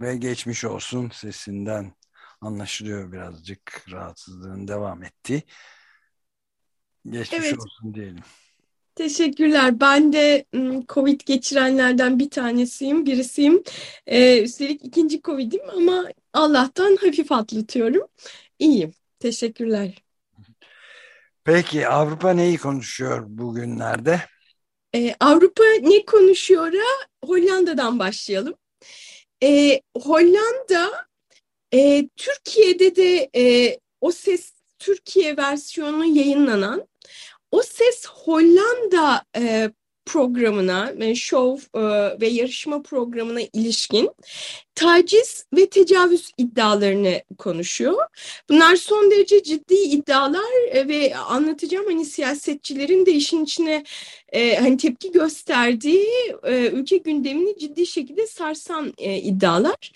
Ve geçmiş olsun sesinden anlaşılıyor birazcık rahatsızlığın devam ettiği. Geçmiş Evet. olsun diyelim. Teşekkürler. Ben de ım, Covid geçirenlerden bir tanesiyim, birisiyim. Ee, üstelik ikinci Covid'im ama Allah'tan hafif atlatıyorum. İyiyim. Teşekkürler. Peki Avrupa neyi konuşuyor bugünlerde? Ee, Avrupa ne konuşuyor'a Hollanda'dan başlayalım. Ee, Hollanda e, Türkiye'de de e, O Ses Türkiye versiyonu yayınlanan O Ses Hollanda e, programına, e, show e, ve yarışma programına ilişkin taciz ve tecavüz iddialarını konuşuyor. Bunlar son derece ciddi iddialar e, ve anlatacağım hani siyasetçilerin de işin içine e, hani tepki gösterdiği e, ülke gündemini ciddi şekilde sarsan e, iddialar.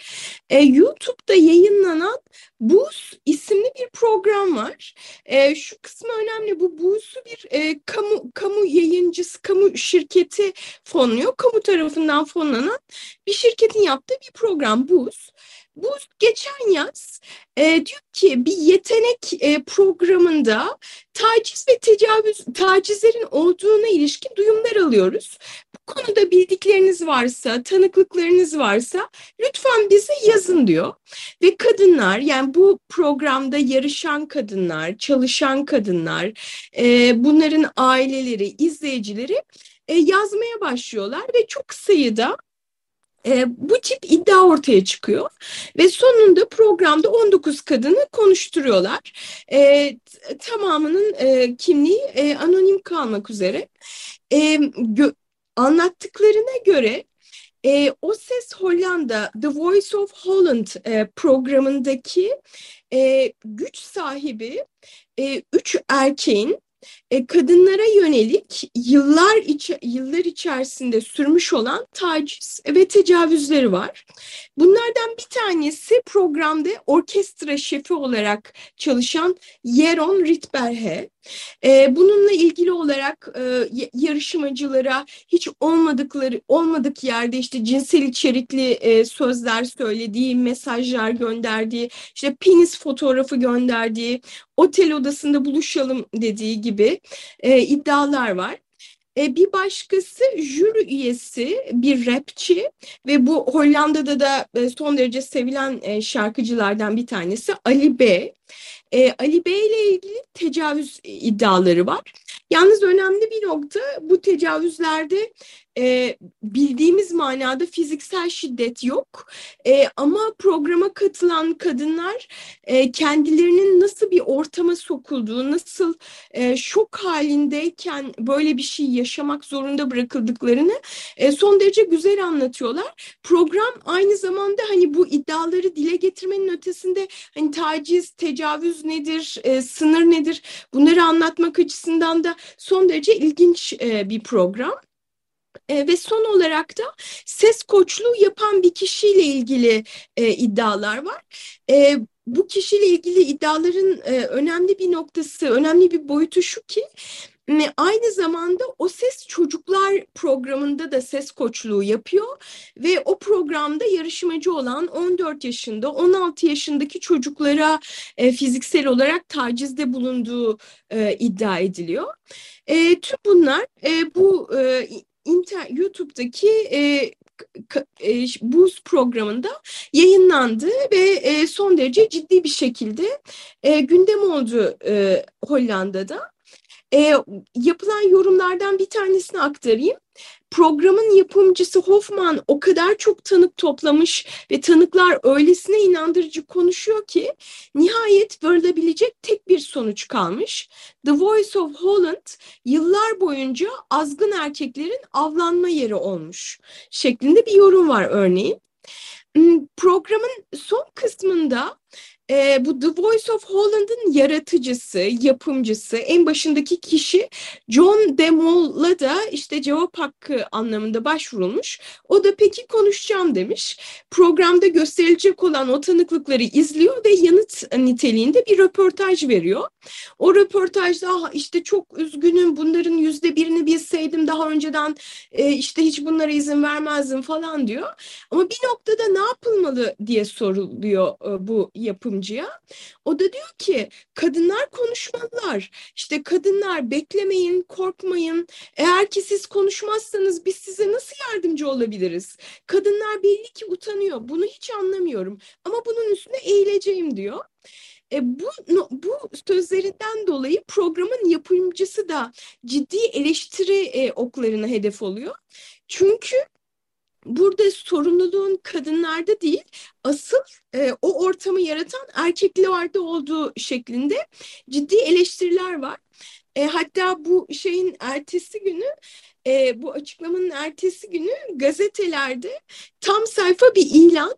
E, YouTube'da yayınlanan Buz isimli bir program var. E, şu kısmı önemli. Bu Buz'u bir e, kamu kamu yayıncısı, kamu şirketi fonluyor. Kamu tarafından fonlanan bir şirketin yaptığı bir program Buz. Buz geçen yaz e, diyor ki bir yetenek e, programında taciz ve tecavüz tacizlerin olduğuna ilişkin duyumlar alıyoruz. Bu konuda bildikleriniz varsa, tanıklıklarınız varsa lütfen bize yazın diyor. Ve kadınlar yani bu programda yarışan kadınlar, çalışan kadınlar, e, bunların aileleri, izleyicileri e, yazmaya başlıyorlar ve çok sayıda e, bu tip iddia ortaya çıkıyor ve sonunda programda 19 kadını konuşturuyorlar. E, tamamının e, kimliği e, anonim kalmak üzere. E, anlattıklarına göre e, O Ses Hollanda, The Voice of Holland e, programındaki e, güç sahibi e, üç erkeğin e, kadınlara yönelik yıllar içi, yıllar içerisinde sürmüş olan taciz ve tecavüzleri var. Bunlardan bir tanesi programda orkestra şefi olarak çalışan Jeroen Ritberhe. E, bununla ilgili olarak e, yarışmacılara hiç olmadıkları olmadık yerde işte cinsel içerikli sözler söylediği, mesajlar gönderdiği, işte penis fotoğrafı gönderdiği, otel odasında buluşalım dediği gibi e, iddialar var. E, bir başkası jüri üyesi bir rapçi ve bu Hollanda'da da e, son derece sevilen e, şarkıcılardan bir tanesi Ali B. E, Ali Bey ile ilgili tecavüz iddiaları var. Yalnız önemli bir nokta bu tecavüzlerde e, bildiğimiz manada fiziksel şiddet yok. E, ama programa katılan kadınlar e, kendilerinin nasıl bir ortama sokulduğu, nasıl e, şok halindeyken böyle bir şey yaşamak zorunda bırakıldıklarını e, son derece güzel anlatıyorlar. Program aynı zamanda hani bu iddiaları dile getirmenin ötesinde hani taciz, tecavüz nedir, e, sınır nedir bunları anlatmak açısından da son derece ilginç e, bir program. E, ve son olarak da ses koçluğu yapan bir kişiyle ilgili e, iddialar var. E, bu kişiyle ilgili iddiaların e, önemli bir noktası, önemli bir boyutu şu ki aynı zamanda o ses çocuklar programında da ses koçluğu yapıyor ve o programda yarışmacı olan 14 yaşında 16 yaşındaki çocuklara e, fiziksel olarak tacizde bulunduğu e, iddia ediliyor. E, tüm bunlar e, bu e, inter, YouTube'daki e, e, Boost programında yayınlandı ve e, son derece ciddi bir şekilde e, gündem oldu e, Hollanda'da. E, yapılan yorumlardan bir tanesini aktarayım programın yapımcısı Hoffman o kadar çok tanık toplamış ve tanıklar öylesine inandırıcı konuşuyor ki nihayet varılabilecek tek bir sonuç kalmış. The Voice of Holland yıllar boyunca azgın erkeklerin avlanma yeri olmuş şeklinde bir yorum var örneğin. Hmm, programın son kısmında e, bu The Voice of Holland'ın yaratıcısı, yapımcısı, en başındaki kişi John DeMol'la da işte cevap hakkı anlamında başvurulmuş. O da peki konuşacağım demiş. Programda gösterilecek olan o tanıklıkları izliyor ve yanıt niteliğinde bir röportaj veriyor. O röportajda işte çok üzgünüm bunların yüzde birini bilseydim daha önceden e, işte hiç bunlara izin vermezdim falan diyor. Ama bir noktada ne yapılmalı diye soruluyor e, bu yapımcı yapımcıya. O da diyor ki kadınlar konuşmalılar. İşte kadınlar beklemeyin, korkmayın. Eğer ki siz konuşmazsanız biz size nasıl yardımcı olabiliriz? Kadınlar belli ki utanıyor. Bunu hiç anlamıyorum. Ama bunun üstüne eğileceğim diyor. E, bu, bu sözlerinden dolayı programın yapımcısı da ciddi eleştiri e, oklarına hedef oluyor. Çünkü burada sorumluluğun kadınlarda değil asıl e, o ortamı yaratan erkeklerde olduğu şeklinde ciddi eleştiriler var. E, hatta bu şeyin ertesi günü e, bu açıklamanın ertesi günü gazetelerde tam sayfa bir ilan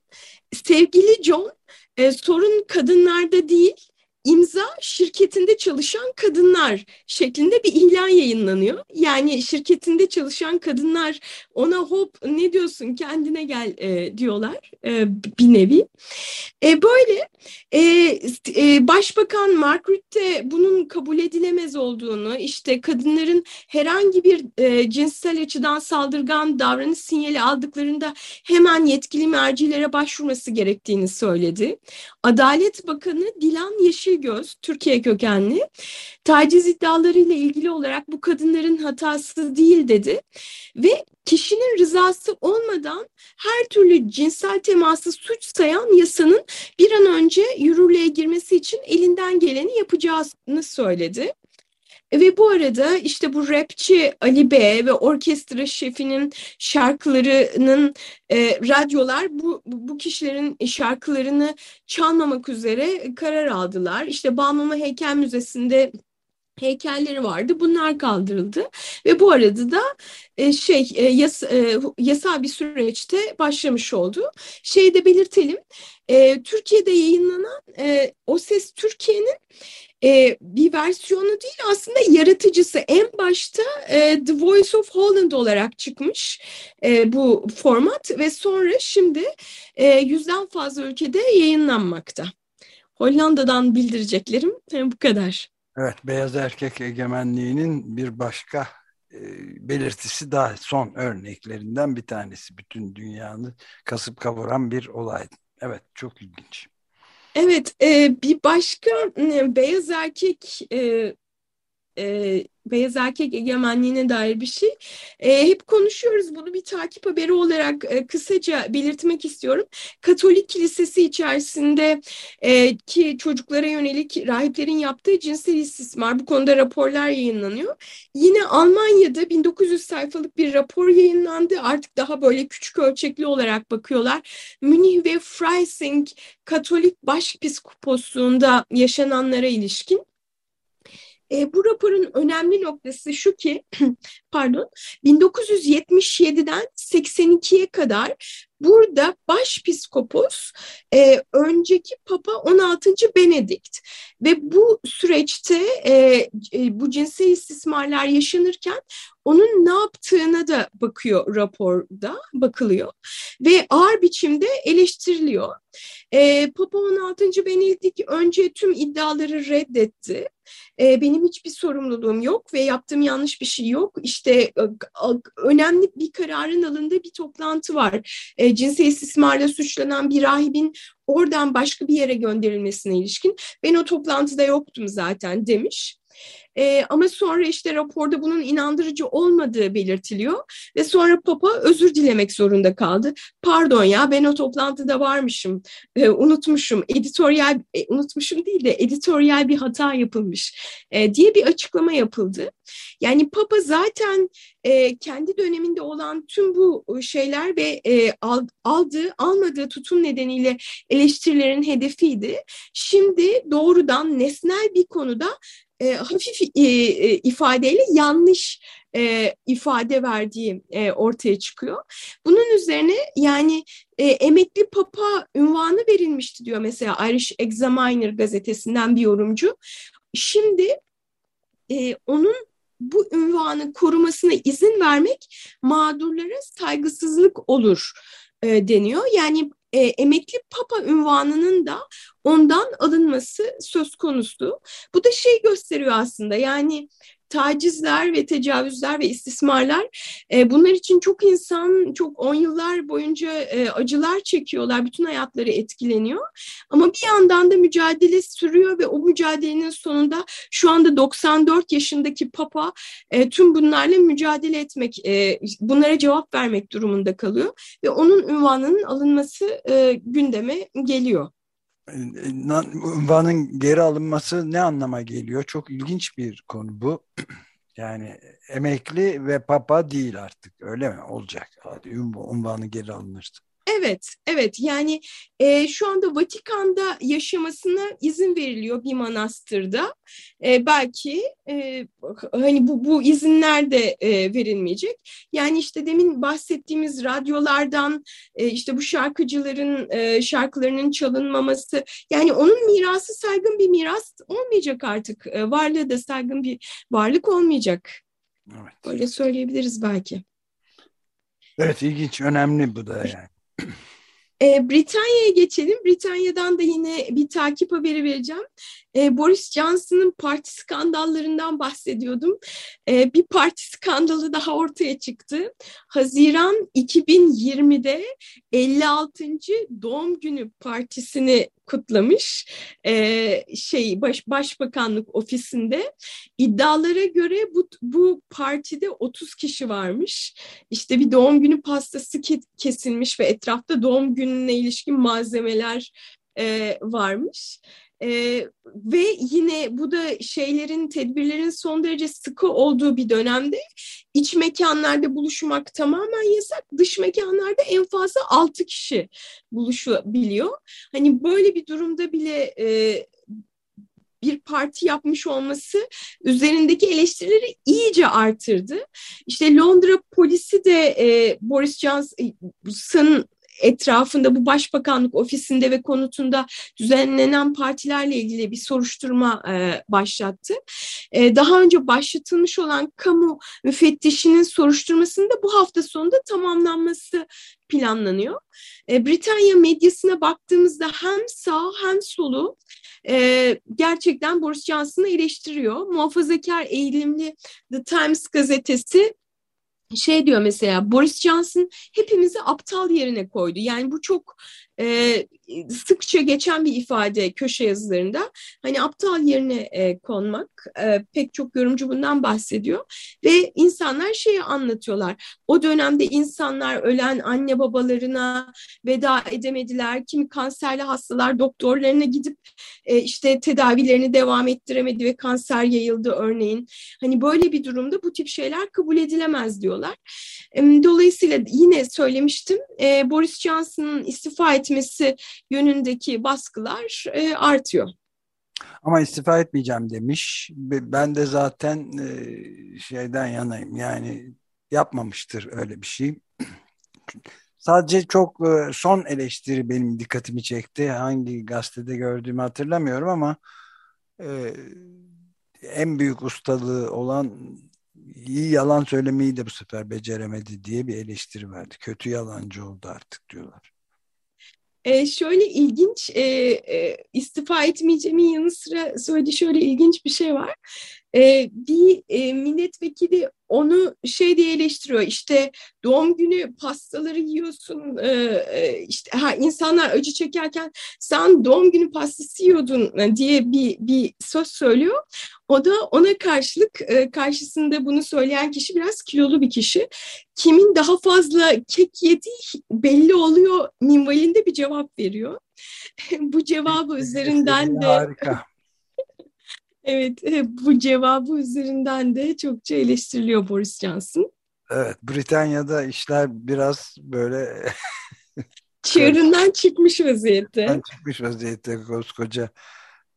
sevgili John e, sorun kadınlarda değil imza şirketinde çalışan kadınlar şeklinde bir ilan yayınlanıyor. Yani şirketinde çalışan kadınlar ona hop ne diyorsun kendine gel e, diyorlar e, bir nevi. E, böyle e, e, Başbakan Margaret de bunun kabul edilemez olduğunu işte kadınların herhangi bir e, cinsel açıdan saldırgan davranış sinyali aldıklarında hemen yetkili mercilere başvurması gerektiğini söyledi. Adalet Bakanı Dilan Yeşilgöz, Türkiye kökenli, taciz iddialarıyla ilgili olarak bu kadınların hatası değil dedi ve kişinin rızası olmadan her türlü cinsel teması suç sayan yasanın bir an önce yürürlüğe girmesi için elinden geleni yapacağını söyledi. Ve bu arada işte bu rapçi Ali B ve orkestra şefinin şarkılarının e, radyolar bu, bu kişilerin şarkılarını çalmamak üzere karar aldılar. İşte Balmuma Heykel Müzesi'nde heykelleri vardı. Bunlar kaldırıldı ve bu arada da e, şey e, yas, e, yasal bir süreçte başlamış oldu. Şey de belirtelim. E, Türkiye'de yayınlanan e, O Ses Türkiye'nin e, bir versiyonu değil aslında yaratıcısı en başta e, The Voice of Holland olarak çıkmış e, bu format ve sonra şimdi e, yüzden fazla ülkede yayınlanmakta. Hollanda'dan bildireceklerim bu kadar. Evet, beyaz erkek egemenliğinin bir başka e, belirtisi daha son örneklerinden bir tanesi. Bütün dünyanı kasıp kavuran bir olay. Evet, çok ilginç. Evet, e, bir başka e, beyaz erkek e, e, beyaz erkek egemenliğine dair bir şey. E, hep konuşuyoruz bunu bir takip haberi olarak e, kısaca belirtmek istiyorum. Katolik kilisesi içerisinde e, ki çocuklara yönelik rahiplerin yaptığı cinsel istismar bu konuda raporlar yayınlanıyor. Yine Almanya'da 1900 sayfalık bir rapor yayınlandı. Artık daha böyle küçük ölçekli olarak bakıyorlar. Münih ve Freising Katolik Başpiskoposluğunda yaşananlara ilişkin. E, bu raporun önemli noktası şu ki, pardon, 1977'den 82'ye kadar burada başpiskopos e, önceki Papa 16. Benedikt ve bu süreçte e, e, bu cinsel istismarlar yaşanırken onun ne yaptığına da bakıyor raporda bakılıyor ve ağır biçimde eleştiriliyor. E, Papa 16. Benedikt önce tüm iddiaları reddetti. E, benim hiçbir sorumluluğum yok ve yaptığım yanlış bir şey yok. İşte e, önemli bir kararın alındığı bir toplantı var. E, cinsel istismarla suçlanan bir rahibin oradan başka bir yere gönderilmesine ilişkin. Ben o toplantıda yoktum zaten demiş. E, ama sonra işte raporda bunun inandırıcı olmadığı belirtiliyor ve sonra Papa özür dilemek zorunda kaldı. Pardon ya ben o toplantıda varmışım, e, unutmuşum, editoryal, e, unutmuşum değil de editoryal bir hata yapılmış e, diye bir açıklama yapıldı. Yani Papa zaten e, kendi döneminde olan tüm bu şeyler ve e, aldığı, almadığı tutum nedeniyle eleştirilerin hedefiydi. Şimdi doğrudan nesnel bir konuda e, hafif e, e, ifadeyle yanlış e, ifade verdiği e, ortaya çıkıyor. Bunun üzerine yani e, emekli papa ünvanı verilmişti diyor mesela Irish Examiner gazetesinden bir yorumcu. Şimdi e, onun bu ünvanı korumasına izin vermek mağdurlara saygısızlık olur e, deniyor. Yani e, emekli papa ünvanının da ondan alınması söz konusu. Bu da şey gösteriyor aslında yani tacizler ve tecavüzler ve istismarlar e, bunlar için çok insan çok on yıllar boyunca e, acılar çekiyorlar. Bütün hayatları etkileniyor. Ama bir yandan da mücadele sürüyor ve o mücadelenin sonunda şu anda 94 yaşındaki Papa e, tüm bunlarla mücadele etmek, e, bunlara cevap vermek durumunda kalıyor ve onun ünvanının alınması e, gündeme geliyor. Ünvanın geri alınması ne anlama geliyor? Çok ilginç bir konu bu. Yani emekli ve papa değil artık öyle mi olacak? Hadi ünvanı geri alınırdı. Evet, evet. Yani e, şu anda Vatikan'da yaşamasına izin veriliyor bir manastırda. E, belki e, hani bu, bu izinler de e, verilmeyecek. Yani işte demin bahsettiğimiz radyolardan e, işte bu şarkıcıların e, şarkılarının çalınmaması. Yani onun mirası saygın bir miras olmayacak artık. E, varlığı da saygın bir varlık olmayacak. Evet. Böyle söyleyebiliriz belki. Evet ilginç, önemli bu da yani. E, Britanya'ya geçelim. Britanya'dan da yine bir takip haberi vereceğim. E, Boris Johnson'ın parti skandallarından bahsediyordum. E, bir parti skandalı daha ortaya çıktı. Haziran 2020'de 56. doğum günü partisini kutlamış e, şey baş, başbakanlık ofisinde iddialara göre bu bu partide 30 kişi varmış işte bir doğum günü pastası kesilmiş ve etrafta doğum gününe ilişkin malzemeler e, varmış ee, ve yine bu da şeylerin, tedbirlerin son derece sıkı olduğu bir dönemde iç mekanlarda buluşmak tamamen yasak. Dış mekanlarda en fazla altı kişi buluşabiliyor. Hani böyle bir durumda bile e, bir parti yapmış olması üzerindeki eleştirileri iyice artırdı. İşte Londra polisi de e, Boris Johnson'ın etrafında bu başbakanlık ofisinde ve konutunda düzenlenen partilerle ilgili bir soruşturma e, başlattı. E, daha önce başlatılmış olan kamu müfettişinin soruşturmasında bu hafta sonunda tamamlanması planlanıyor. E, Britanya medyasına baktığımızda hem sağ hem solu e, gerçekten Boris Johnson'ı eleştiriyor. Muhafazakar eğilimli The Times gazetesi şey diyor mesela Boris Johnson hepimizi aptal yerine koydu. Yani bu çok e, sıkça geçen bir ifade köşe yazılarında. Hani aptal yerine e, konmak e, pek çok yorumcu bundan bahsediyor ve insanlar şeyi anlatıyorlar. O dönemde insanlar ölen anne babalarına veda edemediler. Kimi kanserli hastalar doktorlarına gidip e, işte tedavilerini devam ettiremedi ve kanser yayıldı örneğin. Hani böyle bir durumda bu tip şeyler kabul edilemez diyorlar. E, dolayısıyla yine söylemiştim e, Boris Johnson'ın istifa etmesi yönündeki baskılar e, artıyor. Ama istifa etmeyeceğim demiş. Ben de zaten e, şeyden yanayım. Yani yapmamıştır öyle bir şey. Sadece çok son eleştiri benim dikkatimi çekti. Hangi gazetede gördüğümü hatırlamıyorum ama en büyük ustalığı olan iyi yalan söylemeyi de bu sefer beceremedi diye bir eleştiri verdi. Kötü yalancı oldu artık diyorlar. E, şöyle ilginç e, e, istifa etmeyeceğimin yanı sıra söylediği şöyle ilginç bir şey var. E, bir e, milletvekili onu şey diye eleştiriyor işte doğum günü pastaları yiyorsun e, e, işte ha, insanlar acı çekerken sen doğum günü pastası yiyordun diye bir, bir söz söylüyor. O da ona karşılık e, karşısında bunu söyleyen kişi biraz kilolu bir kişi. Kimin daha fazla kek yediği belli oluyor minvalinde bir cevap veriyor. Bu cevabı üzerinden de harika. Evet, e, bu cevabı üzerinden de çokça eleştiriliyor Boris Johnson. Evet, Britanya'da işler biraz böyle çığırından çıkmış vaziyette. Çıkmış vaziyette koskoca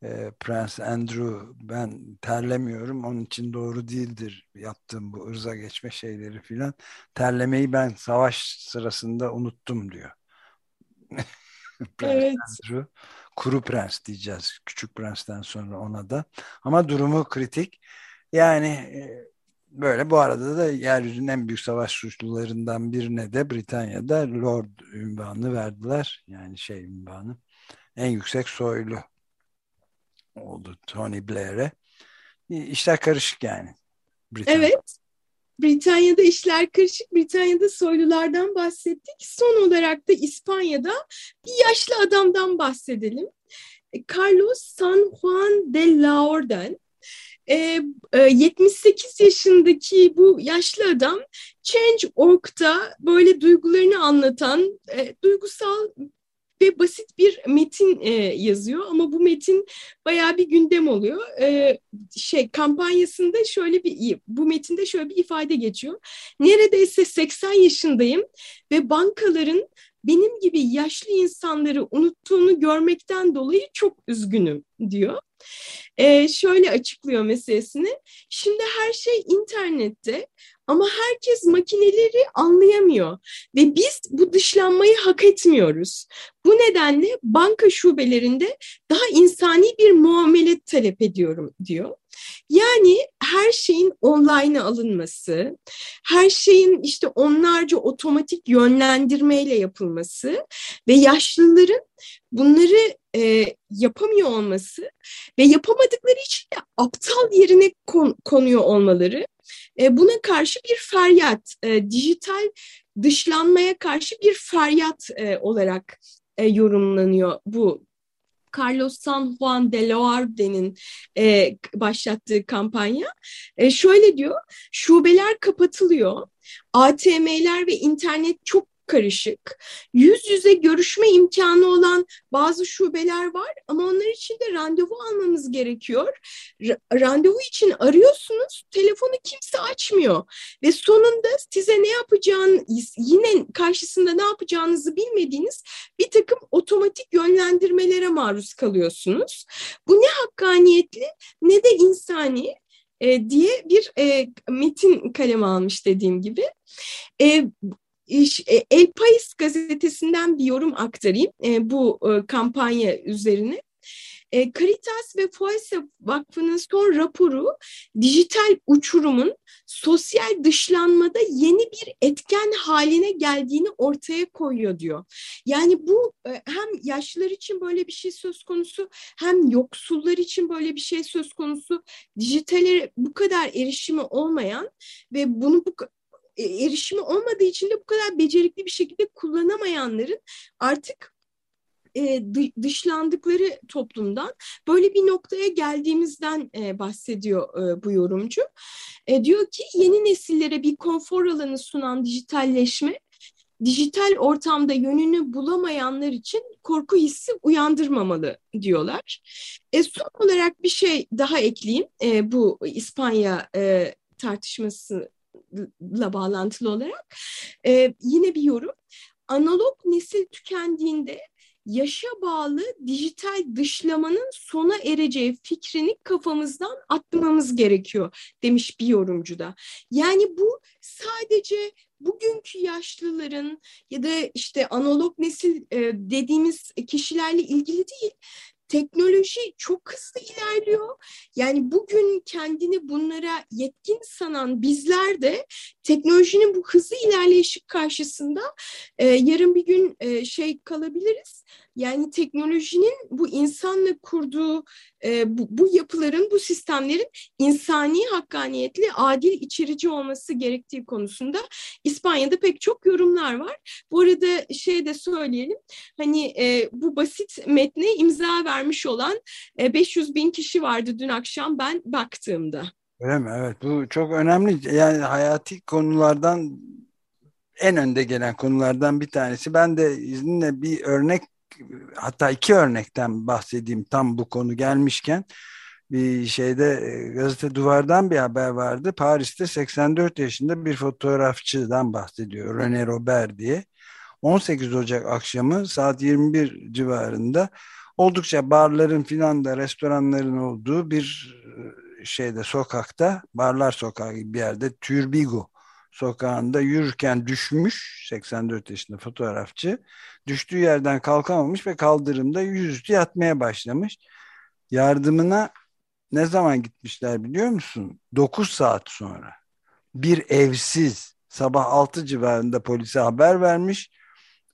e, Prens Andrew ben terlemiyorum onun için doğru değildir yaptığım bu ırza geçme şeyleri filan. Terlemeyi ben savaş sırasında unuttum diyor. Prens evet. Andrew kuru prens diyeceğiz. Küçük prensten sonra ona da. Ama durumu kritik. Yani e, böyle bu arada da yeryüzünün en büyük savaş suçlularından birine de Britanya'da Lord ünvanı verdiler. Yani şey ünvanı. En yüksek soylu oldu Tony Blair'e. İşler karışık yani. Britanya. Evet. Britanya'da işler karışık. Britanya'da soylulardan bahsettik. Son olarak da İspanya'da bir yaşlı adamdan bahsedelim. E, Carlos San Juan de la Orden. E, e, 78 yaşındaki bu yaşlı adam Change.org'da böyle duygularını anlatan e, duygusal ve basit bir metin e, yazıyor ama bu metin bayağı bir gündem oluyor. E, şey kampanyasında şöyle bir bu metinde şöyle bir ifade geçiyor. Neredeyse 80 yaşındayım ve bankaların benim gibi yaşlı insanları unuttuğunu görmekten dolayı çok üzgünüm diyor. Ee, şöyle açıklıyor meselesini. Şimdi her şey internette ama herkes makineleri anlayamıyor ve biz bu dışlanmayı hak etmiyoruz. Bu nedenle banka şubelerinde daha insani bir muamele talep ediyorum diyor. Yani her şeyin online alınması, her şeyin işte onlarca otomatik yönlendirmeyle yapılması ve yaşlıların bunları e, yapamıyor olması ve yapamadıkları için de aptal yerine kon, konuyor olmaları e, buna karşı bir feryat, e, dijital dışlanmaya karşı bir feryat e, olarak e, yorumlanıyor bu Carlos San Juan de Loarde'nin e, başlattığı kampanya. E, şöyle diyor, şubeler kapatılıyor, ATM'ler ve internet çok karışık. Yüz yüze görüşme imkanı olan bazı şubeler var ama onlar için de randevu almamız gerekiyor. R randevu için arıyorsunuz, telefonu kimse açmıyor ve sonunda size ne yapacağını, yine karşısında ne yapacağınızı bilmediğiniz bir takım otomatik yönlendirmelere maruz kalıyorsunuz. Bu ne hakkaniyetli ne de insani e, diye bir e, metin kaleme almış dediğim gibi. E, e, El País gazetesinden bir yorum aktarayım e, bu e, kampanya üzerine. Caritas ve Foyse Vakfı'nın son raporu dijital uçurumun sosyal dışlanmada yeni bir etken haline geldiğini ortaya koyuyor diyor. Yani bu hem yaşlılar için böyle bir şey söz konusu hem yoksullar için böyle bir şey söz konusu. Dijitale bu kadar erişimi olmayan ve bunu bu e, erişimi olmadığı için de bu kadar becerikli bir şekilde kullanamayanların artık e, dışlandıkları toplumdan böyle bir noktaya geldiğimizden e, bahsediyor e, bu yorumcu. E, diyor ki yeni nesillere bir konfor alanı sunan dijitalleşme dijital ortamda yönünü bulamayanlar için korku hissi uyandırmamalı diyorlar. E, son olarak bir şey daha ekleyeyim e, bu İspanya e, tartışması la bağlantılı olarak e, yine bir yorum. Analog nesil tükendiğinde yaşa bağlı dijital dışlamanın sona ereceği fikrini kafamızdan atmamız gerekiyor demiş bir yorumcu da. Yani bu sadece bugünkü yaşlıların ya da işte analog nesil e, dediğimiz kişilerle ilgili değil teknoloji çok hızlı ilerliyor. Yani bugün kendini bunlara yetkin sanan bizler de teknolojinin bu hızlı ilerleyişi karşısında e, yarın bir gün e, şey kalabiliriz. Yani teknolojinin bu insanla kurduğu e, bu, bu yapıların, bu sistemlerin insani, hakkaniyetli, adil, içerici olması gerektiği konusunda İspanya'da pek çok yorumlar var. Bu arada şey de söyleyelim, hani e, bu basit metne imza vermiş olan e, 500 bin kişi vardı dün akşam ben baktığımda. Öyle mi? Evet bu çok önemli yani hayati konulardan en önde gelen konulardan bir tanesi. Ben de izninle bir örnek hatta iki örnekten bahsedeyim tam bu konu gelmişken bir şeyde e, gazete duvardan bir haber vardı. Paris'te 84 yaşında bir fotoğrafçıdan bahsediyor. René Robert diye. 18 Ocak akşamı saat 21 civarında oldukça barların filan da restoranların olduğu bir e, şeyde sokakta barlar sokağı gibi bir yerde Türbigo sokağında yürürken düşmüş 84 yaşında fotoğrafçı düştüğü yerden kalkamamış ve kaldırımda yüzüstü yatmaya başlamış. Yardımına ne zaman gitmişler biliyor musun? 9 saat sonra. Bir evsiz sabah 6 civarında polise haber vermiş.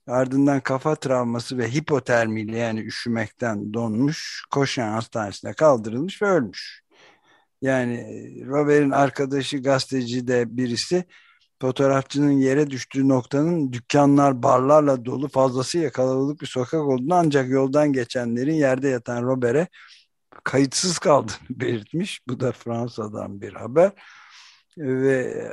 Ardından kafa travması ve hipotermiyle yani üşümekten donmuş koşan hastanesine kaldırılmış ve ölmüş. Yani Robert'in arkadaşı gazeteci de birisi fotoğrafçının yere düştüğü noktanın dükkanlar, barlarla dolu fazlasıyla kalabalık bir sokak olduğunu ancak yoldan geçenlerin yerde yatan Robert'e kayıtsız kaldığını belirtmiş. Bu da Fransa'dan bir haber. Ve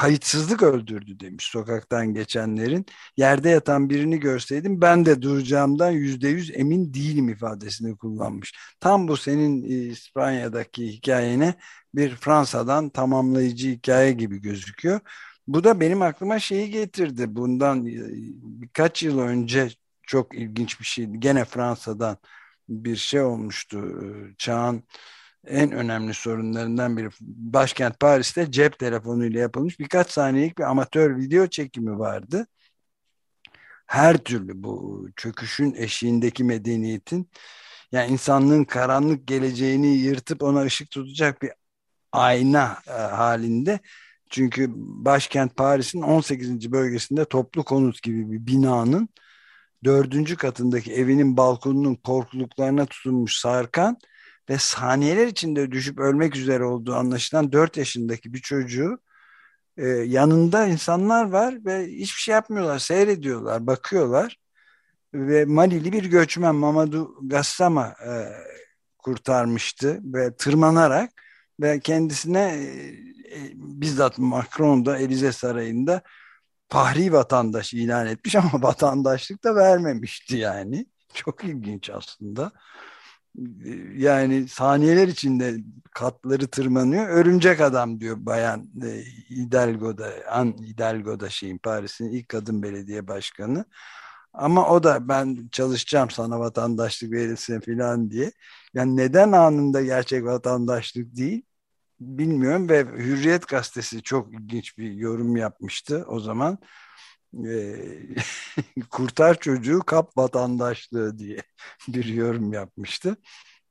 kayıtsızlık öldürdü demiş sokaktan geçenlerin. Yerde yatan birini görseydim ben de duracağımdan yüzde yüz emin değilim ifadesini kullanmış. Tam bu senin e, İspanya'daki hikayene bir Fransa'dan tamamlayıcı hikaye gibi gözüküyor. Bu da benim aklıma şeyi getirdi. Bundan e, birkaç yıl önce çok ilginç bir şeydi. Gene Fransa'dan bir şey olmuştu. E, çağın en önemli sorunlarından biri. Başkent Paris'te cep telefonuyla yapılmış birkaç saniyelik bir amatör video çekimi vardı. Her türlü bu çöküşün eşiğindeki medeniyetin yani insanlığın karanlık geleceğini yırtıp ona ışık tutacak bir ayna e, halinde. Çünkü başkent Paris'in 18. bölgesinde toplu konut gibi bir binanın dördüncü katındaki evinin balkonunun korkuluklarına tutunmuş Sarkan ve saniyeler içinde düşüp ölmek üzere olduğu anlaşılan 4 yaşındaki bir çocuğu e, yanında insanlar var ve hiçbir şey yapmıyorlar, seyrediyorlar, bakıyorlar ve Malili bir göçmen Mamadou Gassama e, kurtarmıştı ve tırmanarak ve kendisine e, e, bizzat Macron da Elize Sarayı'nda fahri vatandaş ilan etmiş ama vatandaşlık da vermemişti yani. Çok ilginç aslında yani saniyeler içinde katları tırmanıyor. Örümcek adam diyor bayan e, Hidalgo'da, An Hidalgo'da şeyin Paris'in ilk kadın belediye başkanı. Ama o da ben çalışacağım sana vatandaşlık verilsin falan diye. Yani neden anında gerçek vatandaşlık değil bilmiyorum ve Hürriyet gazetesi çok ilginç bir yorum yapmıştı o zaman e, kurtar çocuğu kap vatandaşlığı diye bir yorum yapmıştı.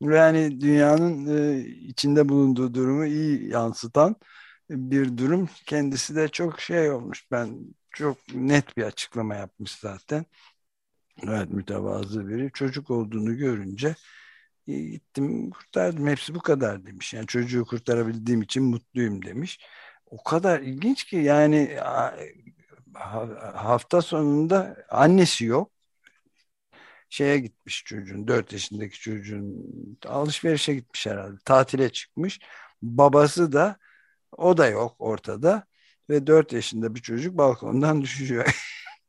Yani dünyanın e, içinde bulunduğu durumu iyi yansıtan bir durum. Kendisi de çok şey olmuş. Ben çok net bir açıklama yapmış zaten. Evet mütevazı biri. Çocuk olduğunu görünce e, gittim kurtardım. Hepsi bu kadar demiş. Yani çocuğu kurtarabildiğim için mutluyum demiş. O kadar ilginç ki yani hafta sonunda annesi yok. Şeye gitmiş çocuğun, dört yaşındaki çocuğun alışverişe gitmiş herhalde. Tatile çıkmış. Babası da o da yok ortada ve dört yaşında bir çocuk balkondan düşüyor.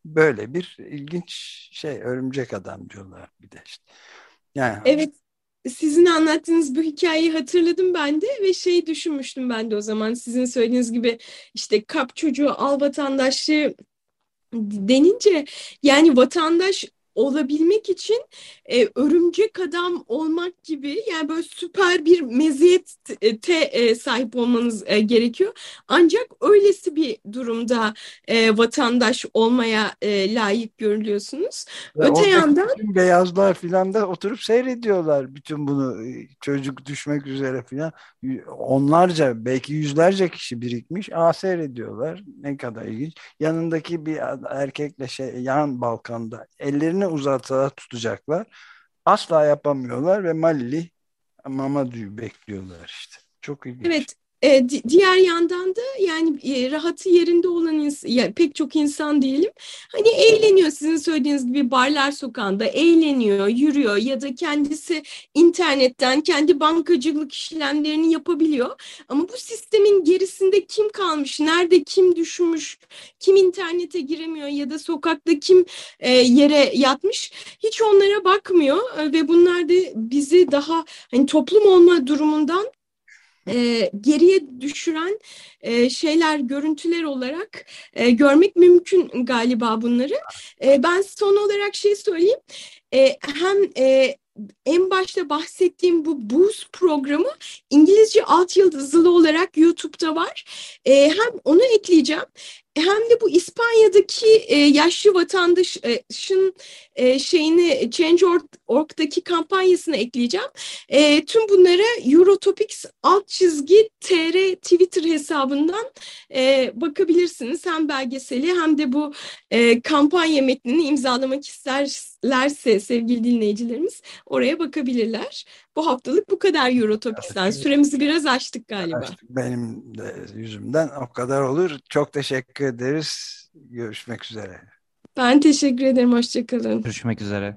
Böyle bir ilginç şey örümcek adam diyorlar bir de işte. Yani Evet sizin anlattığınız bu hikayeyi hatırladım ben de ve şey düşünmüştüm ben de o zaman. Sizin söylediğiniz gibi işte kap çocuğu al vatandaşlığı denince yani vatandaş olabilmek için e, örümcek adam olmak gibi yani böyle süper bir meziyete e, sahip olmanız e, gerekiyor. Ancak öylesi bir durumda e, vatandaş olmaya e, layık görülüyorsunuz. Ve Öte yandan beyazlar filan da oturup seyrediyorlar bütün bunu e, çocuk düşmek üzere filan onlarca belki yüzlerce kişi birikmiş aa seyrediyorlar ne kadar ilginç yanındaki bir erkekle şey yan balkanda ellerini uzatsalar tutacaklar asla yapamıyorlar ve Malili Mamadou'yu bekliyorlar işte çok ilginç. Evet e, diğer yandan da yani e, rahatı yerinde olan ya, pek çok insan diyelim hani eğleniyor sizin söylediğiniz gibi barlar sokağında eğleniyor, yürüyor ya da kendisi internetten kendi bankacılık işlemlerini yapabiliyor. Ama bu sistemin gerisinde kim kalmış, nerede kim düşmüş, kim internete giremiyor ya da sokakta kim e, yere yatmış hiç onlara bakmıyor e, ve bunlar da bizi daha hani toplum olma durumundan e, geriye düşüren e, şeyler, görüntüler olarak e, görmek mümkün galiba bunları. E, ben son olarak şey söyleyeyim. E, hem e, en başta bahsettiğim bu Boost programı İngilizce alt yıldızlı olarak YouTube'da var. E, hem onu ekleyeceğim hem de bu İspanya'daki e, yaşlı vatandaşın e, şeyini Change.org'daki kampanyasını ekleyeceğim. E, tüm bunlara Eurotopics alt çizgi tr Twitter hesabından e, bakabilirsiniz. Hem belgeseli hem de bu e, kampanya metnini imzalamak isterlerse sevgili dinleyicilerimiz oraya bakabilirler. Bu haftalık bu kadar Eurotopics'ten. Süremizi biraz açtık galiba. Benim de yüzümden o kadar olur. Çok teşekkür ederiz. Görüşmek üzere. Ben teşekkür ederim. Hoşçakalın. Görüşmek üzere.